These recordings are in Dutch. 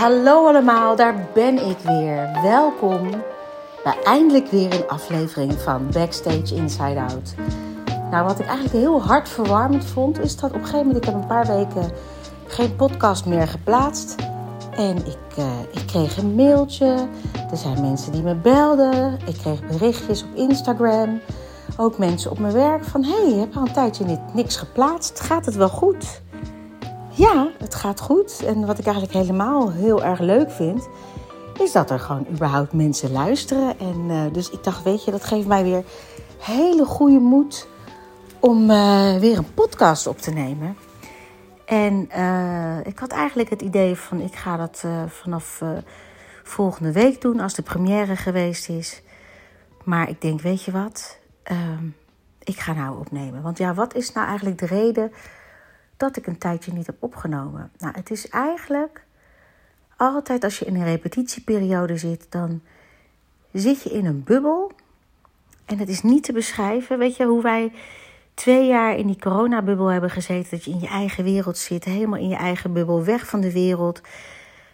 Hallo allemaal, daar ben ik weer. Welkom bij eindelijk weer een aflevering van Backstage Inside Out. Nou, wat ik eigenlijk heel hard verwarmend vond, is dat op een gegeven moment, ik heb een paar weken geen podcast meer geplaatst. En ik, uh, ik kreeg een mailtje, er zijn mensen die me belden, ik kreeg berichtjes op Instagram. Ook mensen op mijn werk van, hey, je hebt al een tijdje niks geplaatst, gaat het wel goed? Ja, het gaat goed. En wat ik eigenlijk helemaal heel erg leuk vind, is dat er gewoon überhaupt mensen luisteren. En uh, dus ik dacht, weet je, dat geeft mij weer hele goede moed om uh, weer een podcast op te nemen. En uh, ik had eigenlijk het idee van, ik ga dat vanaf volgende week doen als de première geweest is. Maar ik denk, weet je wat, ehm, ik ga nou opnemen. Want ja, wat is nou eigenlijk de reden dat ik een tijdje niet heb opgenomen. Nou, het is eigenlijk altijd als je in een repetitieperiode zit, dan zit je in een bubbel. En het is niet te beschrijven. Weet je hoe wij twee jaar in die coronabubbel hebben gezeten? Dat je in je eigen wereld zit, helemaal in je eigen bubbel, weg van de wereld,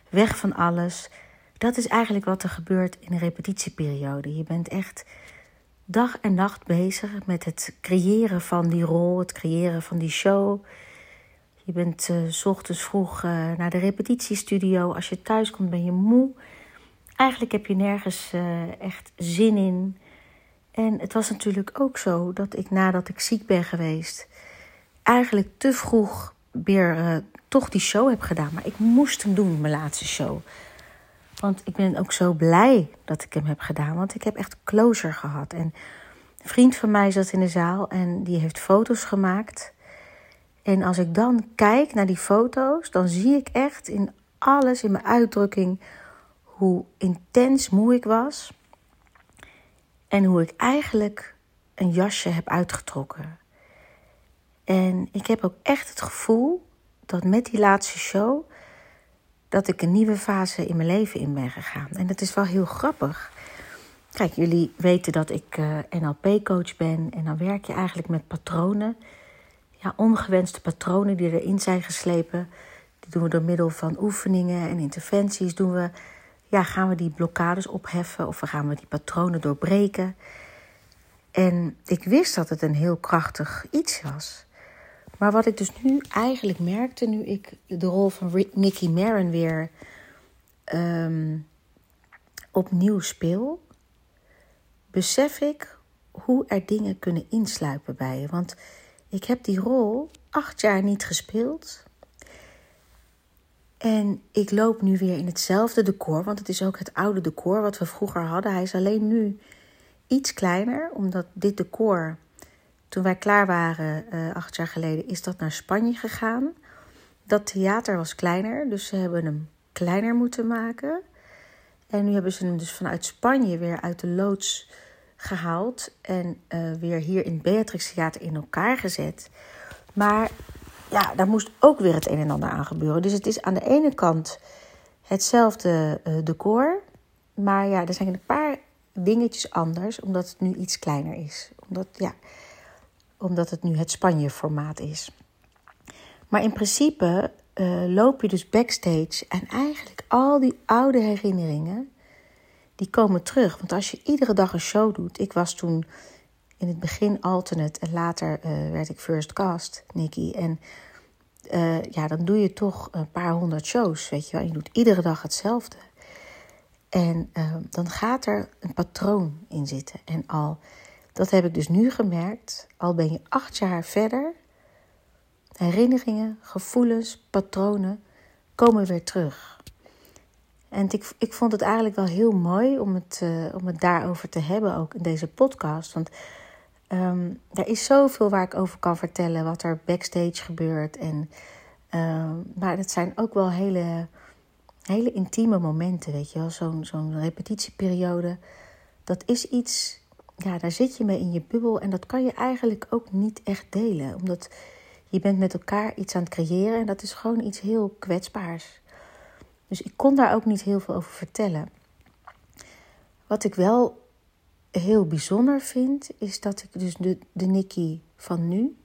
weg van alles. Dat is eigenlijk wat er gebeurt in een repetitieperiode. Je bent echt dag en nacht bezig met het creëren van die rol, het creëren van die show. Je bent uh, s ochtends vroeg uh, naar de repetitiestudio. Als je thuis komt ben je moe. Eigenlijk heb je nergens uh, echt zin in. En het was natuurlijk ook zo dat ik nadat ik ziek ben geweest... eigenlijk te vroeg weer toch die show heb gedaan. Maar ik moest hem doen, mijn laatste show. Want ik ben ook zo blij dat ik hem heb gedaan. Want ik heb echt closure gehad. En een vriend van mij zat in de zaal en die heeft foto's gemaakt... En als ik dan kijk naar die foto's, dan zie ik echt in alles, in mijn uitdrukking, hoe intens moe ik was. En hoe ik eigenlijk een jasje heb uitgetrokken. En ik heb ook echt het gevoel dat met die laatste show dat ik een nieuwe fase in mijn leven in ben gegaan. En dat is wel heel grappig. Kijk, jullie weten dat ik eh, NLP-coach ben en dan werk je eigenlijk met patronen ja, ongewenste patronen die erin zijn geslepen. Die doen we door middel van oefeningen en interventies. Doen we, ja, gaan we die blokkades opheffen of gaan we die patronen doorbreken. En ik wist dat het een heel krachtig iets was. Maar wat ik dus nu eigenlijk merkte, nu ik de rol van Nicky Marin weer um, opnieuw speel, besef ik hoe er dingen kunnen insluipen bij je. Want ik heb die rol acht jaar niet gespeeld. En ik loop nu weer in hetzelfde decor, want het is ook het oude decor wat we vroeger hadden. Hij is alleen nu iets kleiner, omdat dit decor, toen wij klaar waren uh, acht jaar geleden, is dat naar Spanje gegaan. Dat theater was kleiner, dus ze hebben hem kleiner moeten maken. En nu hebben ze hem dus vanuit Spanje weer uit de loods gehaald en uh, weer hier in het Beatrix Theater in elkaar gezet. Maar ja, daar moest ook weer het een en ander aan gebeuren. Dus het is aan de ene kant hetzelfde uh, decor. Maar ja, er zijn een paar dingetjes anders, omdat het nu iets kleiner is. Omdat, ja, omdat het nu het Spanje-formaat is. Maar in principe uh, loop je dus backstage en eigenlijk al die oude herinneringen die komen terug. Want als je iedere dag een show doet. Ik was toen in het begin alternate en later uh, werd ik first cast, Nicky. En uh, ja, dan doe je toch een paar honderd shows, weet je wel. Je doet iedere dag hetzelfde. En uh, dan gaat er een patroon in zitten. En al, dat heb ik dus nu gemerkt, al ben je acht jaar verder, herinneringen, gevoelens, patronen komen weer terug. En ik, ik vond het eigenlijk wel heel mooi om het, uh, om het daarover te hebben, ook in deze podcast. Want um, er is zoveel waar ik over kan vertellen, wat er backstage gebeurt. En, uh, maar het zijn ook wel hele, hele intieme momenten, weet je wel. Zo'n zo'n repetitieperiode, dat is iets, ja, daar zit je mee in je bubbel. En dat kan je eigenlijk ook niet echt delen, omdat je bent met elkaar iets aan het creëren. En dat is gewoon iets heel kwetsbaars. Dus ik kon daar ook niet heel veel over vertellen. Wat ik wel heel bijzonder vind, is dat ik dus de, de Nikki van nu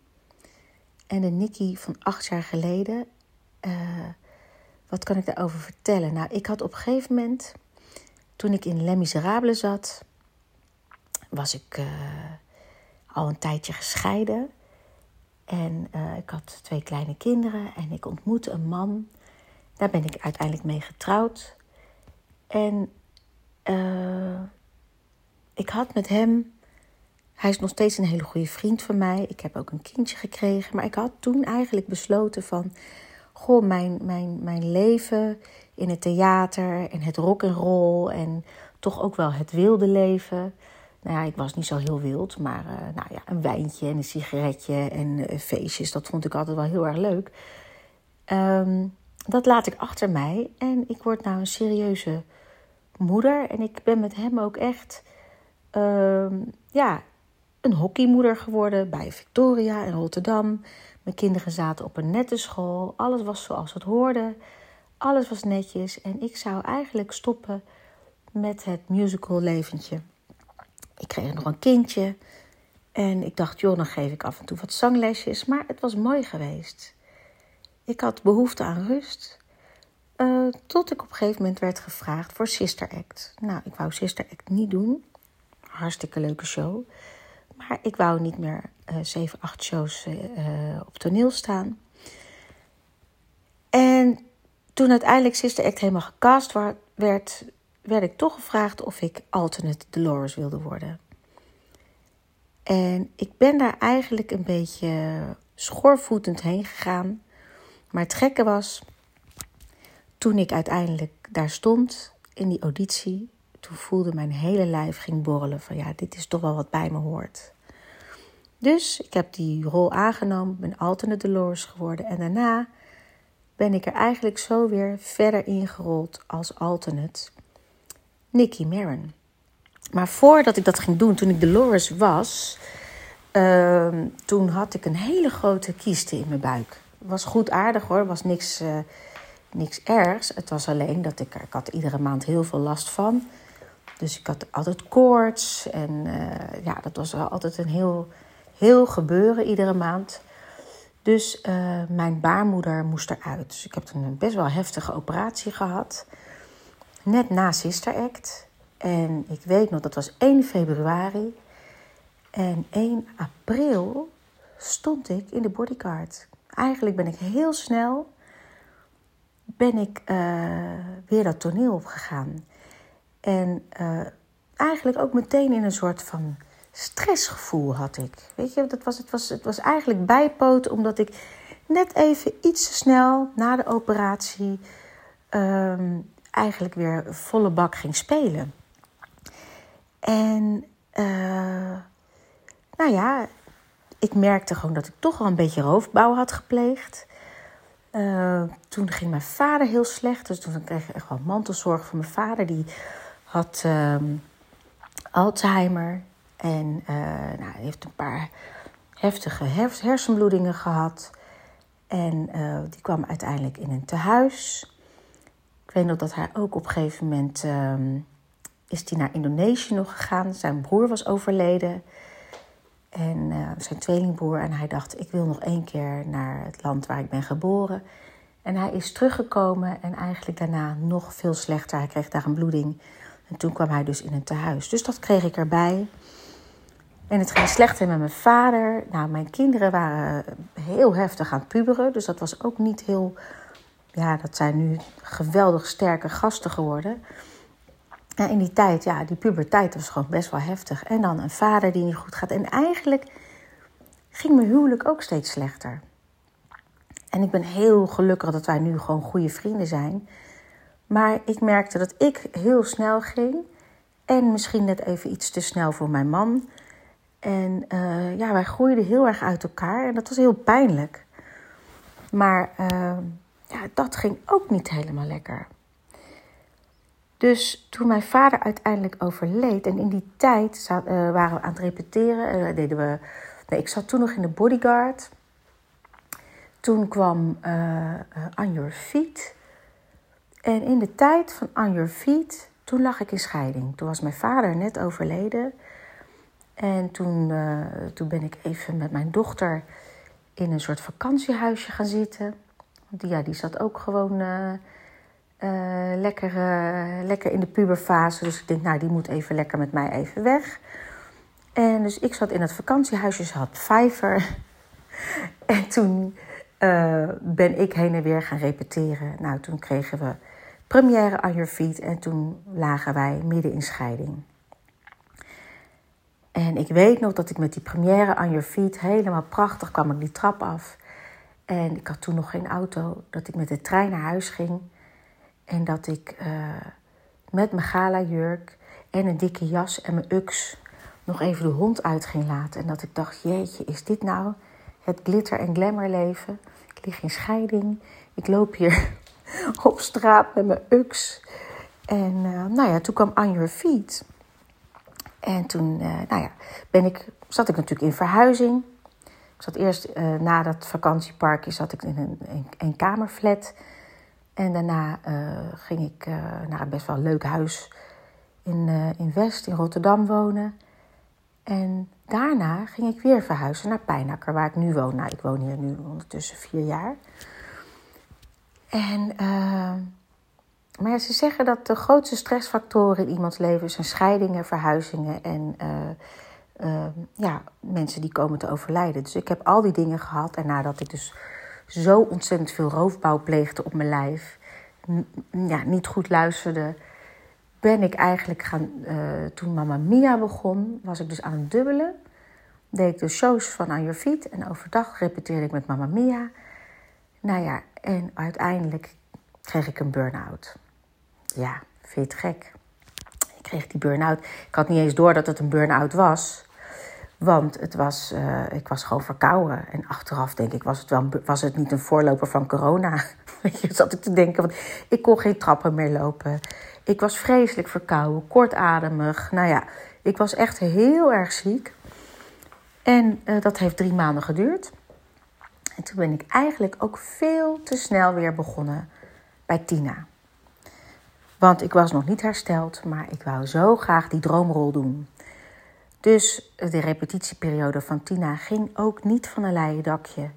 en de Nikki van acht jaar geleden, uh, wat kan ik daarover vertellen? Nou, ik had op een gegeven moment, toen ik in Les Miserables zat, was ik uh, al een tijdje gescheiden. En uh, ik had twee kleine kinderen en ik ontmoette een man. Daar ben ik uiteindelijk mee getrouwd. En uh, ik had met hem. Hij is nog steeds een hele goede vriend van mij. Ik heb ook een kindje gekregen. Maar ik had toen eigenlijk besloten van. Goh, mijn, mijn, mijn leven in het theater en het rock en roll en toch ook wel het wilde leven. Nou ja, ik was niet zo heel wild, maar uh, nou ja, een wijntje en een sigaretje en uh, feestjes, dat vond ik altijd wel heel erg leuk. Um, dat laat ik achter mij en ik word nou een serieuze moeder. En ik ben met hem ook echt um, ja, een hockeymoeder geworden bij Victoria in Rotterdam. Mijn kinderen zaten op een nette school. Alles was zoals het hoorde. Alles was netjes. En ik zou eigenlijk stoppen met het musical leventje. Ik kreeg nog een kindje. En ik dacht, joh, dan geef ik af en toe wat zanglesjes. Maar het was mooi geweest. Ik had behoefte aan rust. Uh, tot ik op een gegeven moment werd gevraagd voor Sister Act. Nou, ik wou Sister Act niet doen. Hartstikke leuke show. Maar ik wou niet meer uh, 7, 8 shows uh, op toneel staan. En toen uiteindelijk Sister Act helemaal gecast werd, werd ik toch gevraagd of ik alternate Dolores wilde worden. En ik ben daar eigenlijk een beetje schoorvoetend heen gegaan. Maar het gekke was, toen ik uiteindelijk daar stond in die auditie, toen voelde mijn hele lijf ging borrelen van ja, dit is toch wel wat bij me hoort. Dus ik heb die rol aangenomen, ben alternate Dolores geworden en daarna ben ik er eigenlijk zo weer verder ingerold als alternate Nicky Maron. Maar voordat ik dat ging doen, toen ik Dolores was, uh, toen had ik een hele grote kieste in mijn buik. Was goed aardig hoor, was niks, uh, niks ergs. Het was alleen dat ik, ik had iedere maand heel veel last van. Dus ik had altijd koorts en uh, ja, dat was altijd een heel, heel gebeuren iedere maand. Dus uh, mijn baarmoeder moest eruit. Dus ik heb een best wel heftige operatie gehad. Net na Sister Act. En ik weet nog, dat was 1 februari. En 1 april stond ik in de bodyguard. Eigenlijk ben ik heel snel ben ik uh, weer dat toneel opgegaan. En uh, eigenlijk ook meteen in een soort van stressgevoel had ik. Weet je, dat was, het, was, het was eigenlijk bijpoot omdat ik net even iets te snel na de operatie um, eigenlijk weer volle bak ging spelen. En uh, nou ja, ik merkte gewoon dat ik toch wel een beetje roofbouw had gepleegd. Uh, toen ging mijn vader heel slecht. Dus toen kreeg ik echt wel mantelzorg voor mijn vader. Die had um, Alzheimer. En uh, nou, heeft een paar heftige hersenbloedingen gehad. En uh, die kwam uiteindelijk in een tehuis. Ik weet nog dat hij ook op een gegeven moment um, is hij naar Indonesië nog gegaan. Zijn broer was overleden. En uh, zijn tweelingbroer. En hij dacht, ik wil nog één keer naar het land waar ik ben geboren. En hij is teruggekomen en eigenlijk daarna nog veel slechter. Hij kreeg daar een bloeding. En toen kwam hij dus in een tehuis. Dus dat kreeg ik erbij. En het ging slechter met mijn vader. Nou, mijn kinderen waren heel heftig aan het puberen. Dus dat was ook niet heel... Ja, dat zijn nu geweldig sterke gasten geworden. In die tijd, ja, die puberteit was gewoon best wel heftig. En dan een vader die niet goed gaat. En eigenlijk ging mijn huwelijk ook steeds slechter. En ik ben heel gelukkig dat wij nu gewoon goede vrienden zijn. Maar ik merkte dat ik heel snel ging. En misschien net even iets te snel voor mijn man. En uh, ja, wij groeiden heel erg uit elkaar. En dat was heel pijnlijk. Maar uh, ja, dat ging ook niet helemaal lekker. Dus toen mijn vader uiteindelijk overleed, en in die tijd uh, waren we aan het repeteren, uh, deden we. Nee, ik zat toen nog in de bodyguard. Toen kwam uh, Your Feet. En in de tijd van On Your Feet, toen lag ik in scheiding. Toen was mijn vader net overleden. En toen, toen ben ik even met mijn dochter in een soort vakantiehuisje gaan zitten. Want ja, die zat ook gewoon lekker, uh, lekker in de puberfase. Dus ik denk, nou, die moet even lekker met mij even weg. En dus ik zat in het vakantiehuisje, had vijver. en toen uh, ben ik heen en weer gaan repeteren. Nou, toen kregen we première on your feet en toen lagen wij midden in scheiding. En ik weet nog dat ik met die première on your feet helemaal prachtig kwam ik die trap af. En ik had toen nog geen auto, dat ik met de trein naar huis ging. En dat ik uh, met mijn gala-jurk en een dikke jas en mijn uks nog even de hond uit ging laten. En dat ik dacht, jeetje, is dit nou het glitter- en glamour leven? Ik lig in scheiding. Ik loop hier op straat met mijn uks. En uh, nou ja, toen kwam On Your Feet. En toen uh, nou ja, ben ik, zat ik natuurlijk in verhuizing. Ik zat eerst na dat vakantieparkje zat ik in een, een, een kamerflat. En daarna ging ik naar een best wel leuk huis in, in West, in Rotterdam wonen. En daarna ging ik weer verhuizen naar Pijnakker, waar ik nu woon. Nou, ik woon hier nu ondertussen vier jaar. En, maar ze zeggen dat de grootste stressfactoren in iemands leven zijn scheidingen, verhuizingen en ja, mensen die komen te overlijden. Dus ik heb al die dingen gehad. En nadat ik dus zo ontzettend veel roofbouw pleegde op mijn lijf, ja, niet goed luisterde, ben ik eigenlijk gaan. toen Mama Mia begon, was ik dus aan het dubbelen. Deed ik de shows van Your Feet en overdag repeteerde ik met Mama Mia. Nou ja, en uiteindelijk kreeg ik een burn-out. Ja, vind je het gek? Ik kreeg die burn-out. Ik had niet eens door dat het een burn-out was. Want het was, uh, ik was gewoon verkouden. En achteraf denk ik, was het, wel, was het niet een voorloper van corona? Weet je, zat ik te denken, want ik kon geen trappen meer lopen. Ik was vreselijk verkouden, kortademig. Nou ja, ik was echt heel erg ziek. En uh, dat heeft drie maanden geduurd. En toen ben ik eigenlijk ook veel te snel weer begonnen bij Tina. Want ik was nog niet hersteld, maar ik wou zo graag die droomrol doen. Dus de repetitieperiode van Tina ging ook niet van een leien dakje.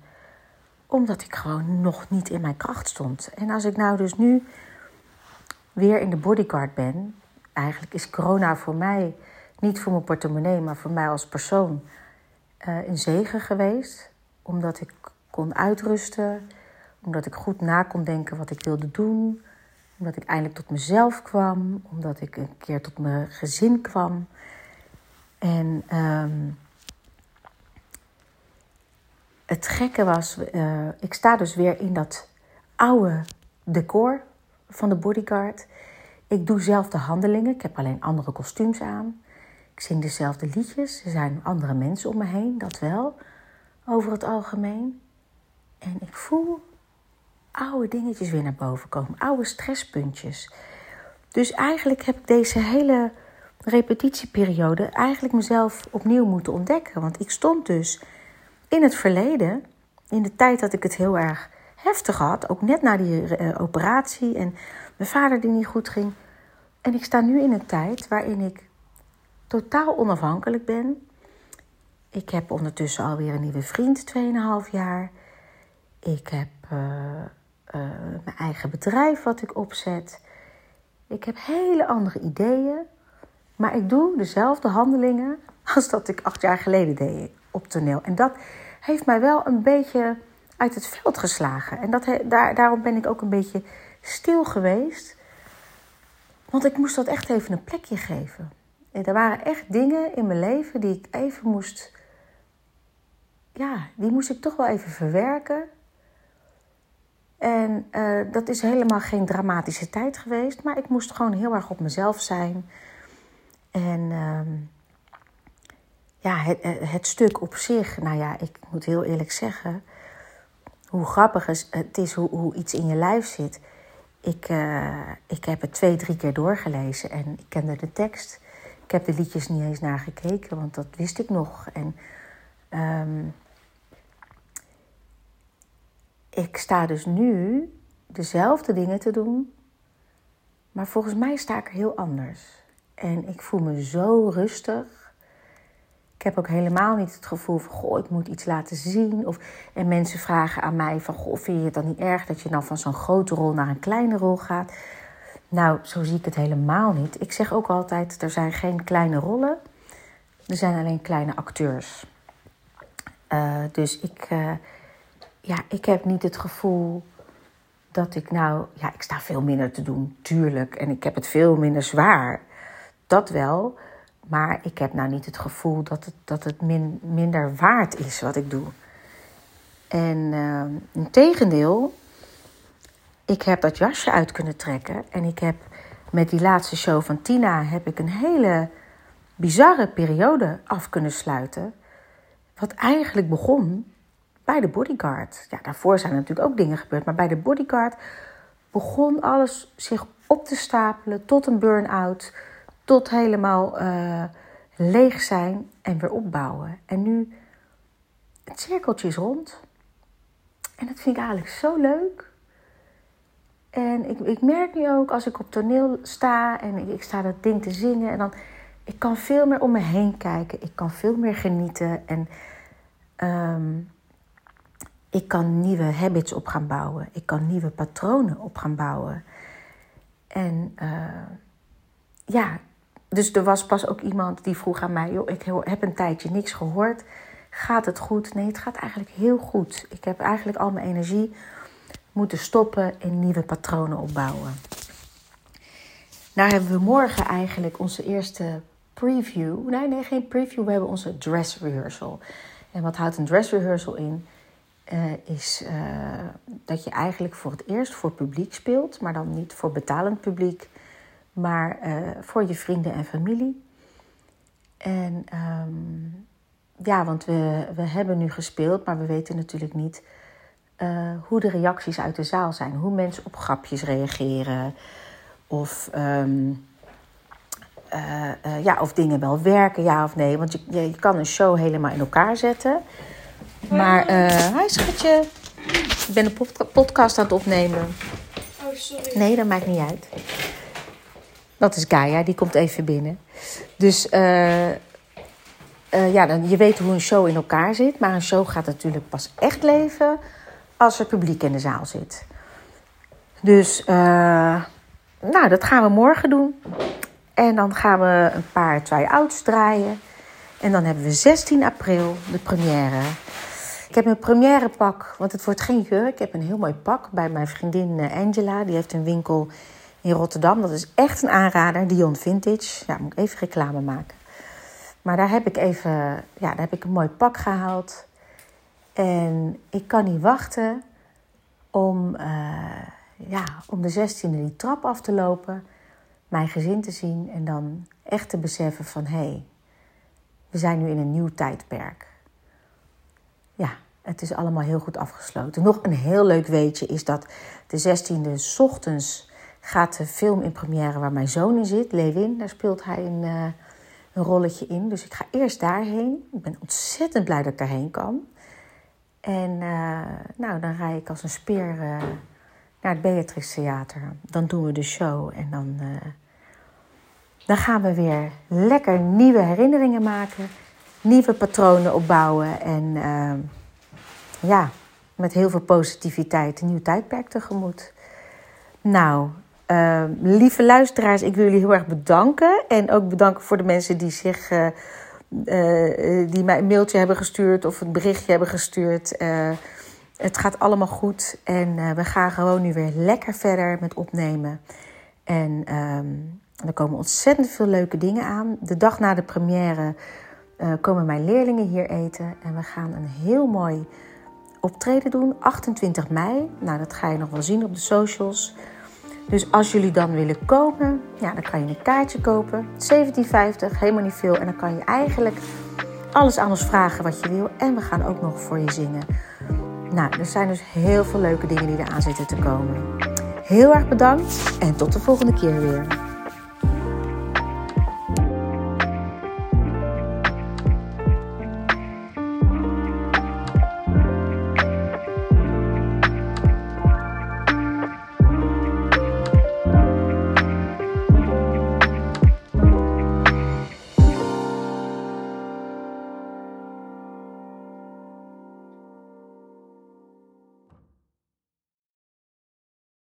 Omdat ik gewoon nog niet in mijn kracht stond. En als ik nou dus nu weer in de bodyguard ben. Eigenlijk is corona voor mij, niet voor mijn portemonnee, maar voor mij als persoon, uh, een zegen geweest. Omdat ik kon uitrusten. Omdat ik goed na kon denken wat ik wilde doen. Omdat ik eindelijk tot mezelf kwam. Omdat ik een keer tot mijn gezin kwam. En um, het gekke was, uh, ik sta dus weer in dat oude decor van de bodyguard. Ik doe zelf de handelingen. Ik heb alleen andere kostuums aan. Ik zing dezelfde liedjes. Er zijn andere mensen om me heen, dat wel, over het algemeen. En ik voel oude dingetjes weer naar boven komen, oude stresspuntjes. Dus eigenlijk heb ik deze hele repetitieperiode eigenlijk mezelf opnieuw moeten ontdekken. Want ik stond dus in het verleden, in de tijd dat ik het heel erg heftig had, ook net na die uh, operatie en mijn vader die niet goed ging. En ik sta nu in een tijd waarin ik totaal onafhankelijk ben. Ik heb ondertussen alweer een nieuwe vriend, 2,5 jaar. Ik heb uh, uh, mijn eigen bedrijf wat ik opzet. Ik heb hele andere ideeën. Maar ik doe dezelfde handelingen als dat ik acht jaar geleden deed op toneel. En dat heeft mij wel een beetje uit het veld geslagen. En dat, daar, daarom ben ik ook een beetje stil geweest. Want ik moest dat echt even een plekje geven. En er waren echt dingen in mijn leven die ik even moest. Ja, die moest ik toch wel even verwerken. En uh, dat is helemaal geen dramatische tijd geweest, maar ik moest gewoon heel erg op mezelf zijn. En uh, ja, het, het, stuk op zich, nou ja, ik moet heel eerlijk zeggen, hoe grappig het is hoe, hoe iets in je lijf zit. Ik, uh, ik heb het twee, drie keer doorgelezen en ik kende de tekst. Ik heb de liedjes niet eens naar gekeken, want dat wist ik nog. En um, ik sta dus nu dezelfde dingen te doen, maar volgens mij sta ik er heel anders. En ik voel me zo rustig. Ik heb ook helemaal niet het gevoel van, goh, ik moet iets laten zien. Of, en mensen vragen aan mij van, goh, vind je het dan niet erg dat je dan van zo'n grote rol naar een kleine rol gaat? Nou, zo zie ik het helemaal niet. Ik zeg ook altijd, er zijn geen kleine rollen. Er zijn alleen kleine acteurs. Uh, dus ik, uh, ja, ik heb niet het gevoel dat ik nou... Ja, ik sta veel minder te doen, tuurlijk. En ik heb het veel minder zwaar. Dat wel. Maar ik heb nou niet het gevoel dat het, dat het min, minder waard is wat ik doe. En uh, in tegendeel, ik heb dat jasje uit kunnen trekken. En ik heb met die laatste show van Tina heb ik een hele bizarre periode af kunnen sluiten. Wat eigenlijk begon bij de bodyguard. Ja, daarvoor zijn natuurlijk ook dingen gebeurd. Maar bij de bodyguard begon alles zich op te stapelen tot een burn-out. Tot helemaal uh, leeg zijn en weer opbouwen. En nu, het cirkeltje is rond. En dat vind ik eigenlijk zo leuk. En ik, ik merk nu ook als ik op toneel sta en ik, ik sta dat ding te zingen. En dan, ik kan veel meer om me heen kijken. Ik kan veel meer genieten. En um, ik kan nieuwe habits op gaan bouwen. Ik kan nieuwe patronen op gaan bouwen. En uh, ja, dus er was pas ook iemand die vroeg aan mij: joh, ik heb een tijdje niks gehoord. Gaat het goed? Nee, het gaat eigenlijk heel goed. Ik heb eigenlijk al mijn energie moeten stoppen en nieuwe patronen opbouwen. Nou hebben we morgen eigenlijk onze eerste preview. Nee, nee, geen preview. We hebben onze dress rehearsal. En wat houdt een dress rehearsal in? Uh, is uh, dat je eigenlijk voor het eerst voor publiek speelt, maar dan niet voor betalend publiek, maar uh, voor je vrienden en familie. En um, ja, want we, we hebben nu gespeeld, maar we weten natuurlijk niet hoe de reacties uit de zaal zijn. Hoe mensen op grapjes reageren. Of, um, ja, of dingen wel werken, ja of nee. Want je, je kan een show helemaal in elkaar zetten. Maar, hi schatje. Ik ben een podcast aan het opnemen. Oh, sorry. Nee, dat maakt niet uit. Dat is Gaia, die komt even binnen. Dus uh, uh, ja, dan, je weet hoe een show in elkaar zit. Maar een show gaat natuurlijk pas echt leven als er publiek in de zaal zit. Dus, nou, dat gaan we morgen doen. En dan gaan we een paar try-outs draaien. En dan hebben we 16 april de première ik heb een première pak, want het wordt geen jurk. Ik heb een heel mooi pak bij mijn vriendin eh, Angela. Die heeft een winkel in Rotterdam. Dat is echt een aanrader, Dion Vintage. Ja, moet ik even reclame maken. Maar daar heb ik even, ja, daar heb ik een mooi pak gehaald. En ik kan niet wachten om, uh, ja, om de 16e die trap af te lopen. Mijn gezin te zien en dan echt te beseffen van... hé, hey, we zijn nu in een nieuw tijdperk ja, het is allemaal heel goed afgesloten. Nog een heel leuk weetje is dat de 16e ochtends gaat de film in première waar mijn zoon in zit, Lewin. Daar speelt hij een, uh, een rolletje in. Dus ik ga eerst daarheen. Ik ben ontzettend blij dat ik daarheen kan. En uh, nou, dan rij ik als een speer uh, naar het Beatrix Theater. Dan doen we de show en dan, dan gaan we weer lekker nieuwe herinneringen maken nieuwe patronen opbouwen en ja, met heel veel positiviteit een nieuw tijdperk tegemoet. Nou, uh, lieve luisteraars, ik wil jullie heel erg bedanken. En ook bedanken voor de mensen die zich. Uh, die mij een mailtje hebben gestuurd of een berichtje hebben gestuurd. het gaat allemaal goed en we gaan gewoon nu weer lekker verder met opnemen. En um, er komen ontzettend veel leuke dingen aan. De dag na de première komen mijn leerlingen hier eten. En we gaan een heel mooi optreden doen. 28 mei. Nou, dat ga je nog wel zien op de socials. Dus als jullie dan willen komen, ja, dan kan je een kaartje kopen. 17,50, helemaal niet veel. En dan kan je eigenlijk alles aan ons vragen wat je wil. En we gaan ook nog voor je zingen. Nou, er zijn dus heel veel leuke dingen die eraan zitten te komen. Heel erg bedankt en tot de volgende keer weer.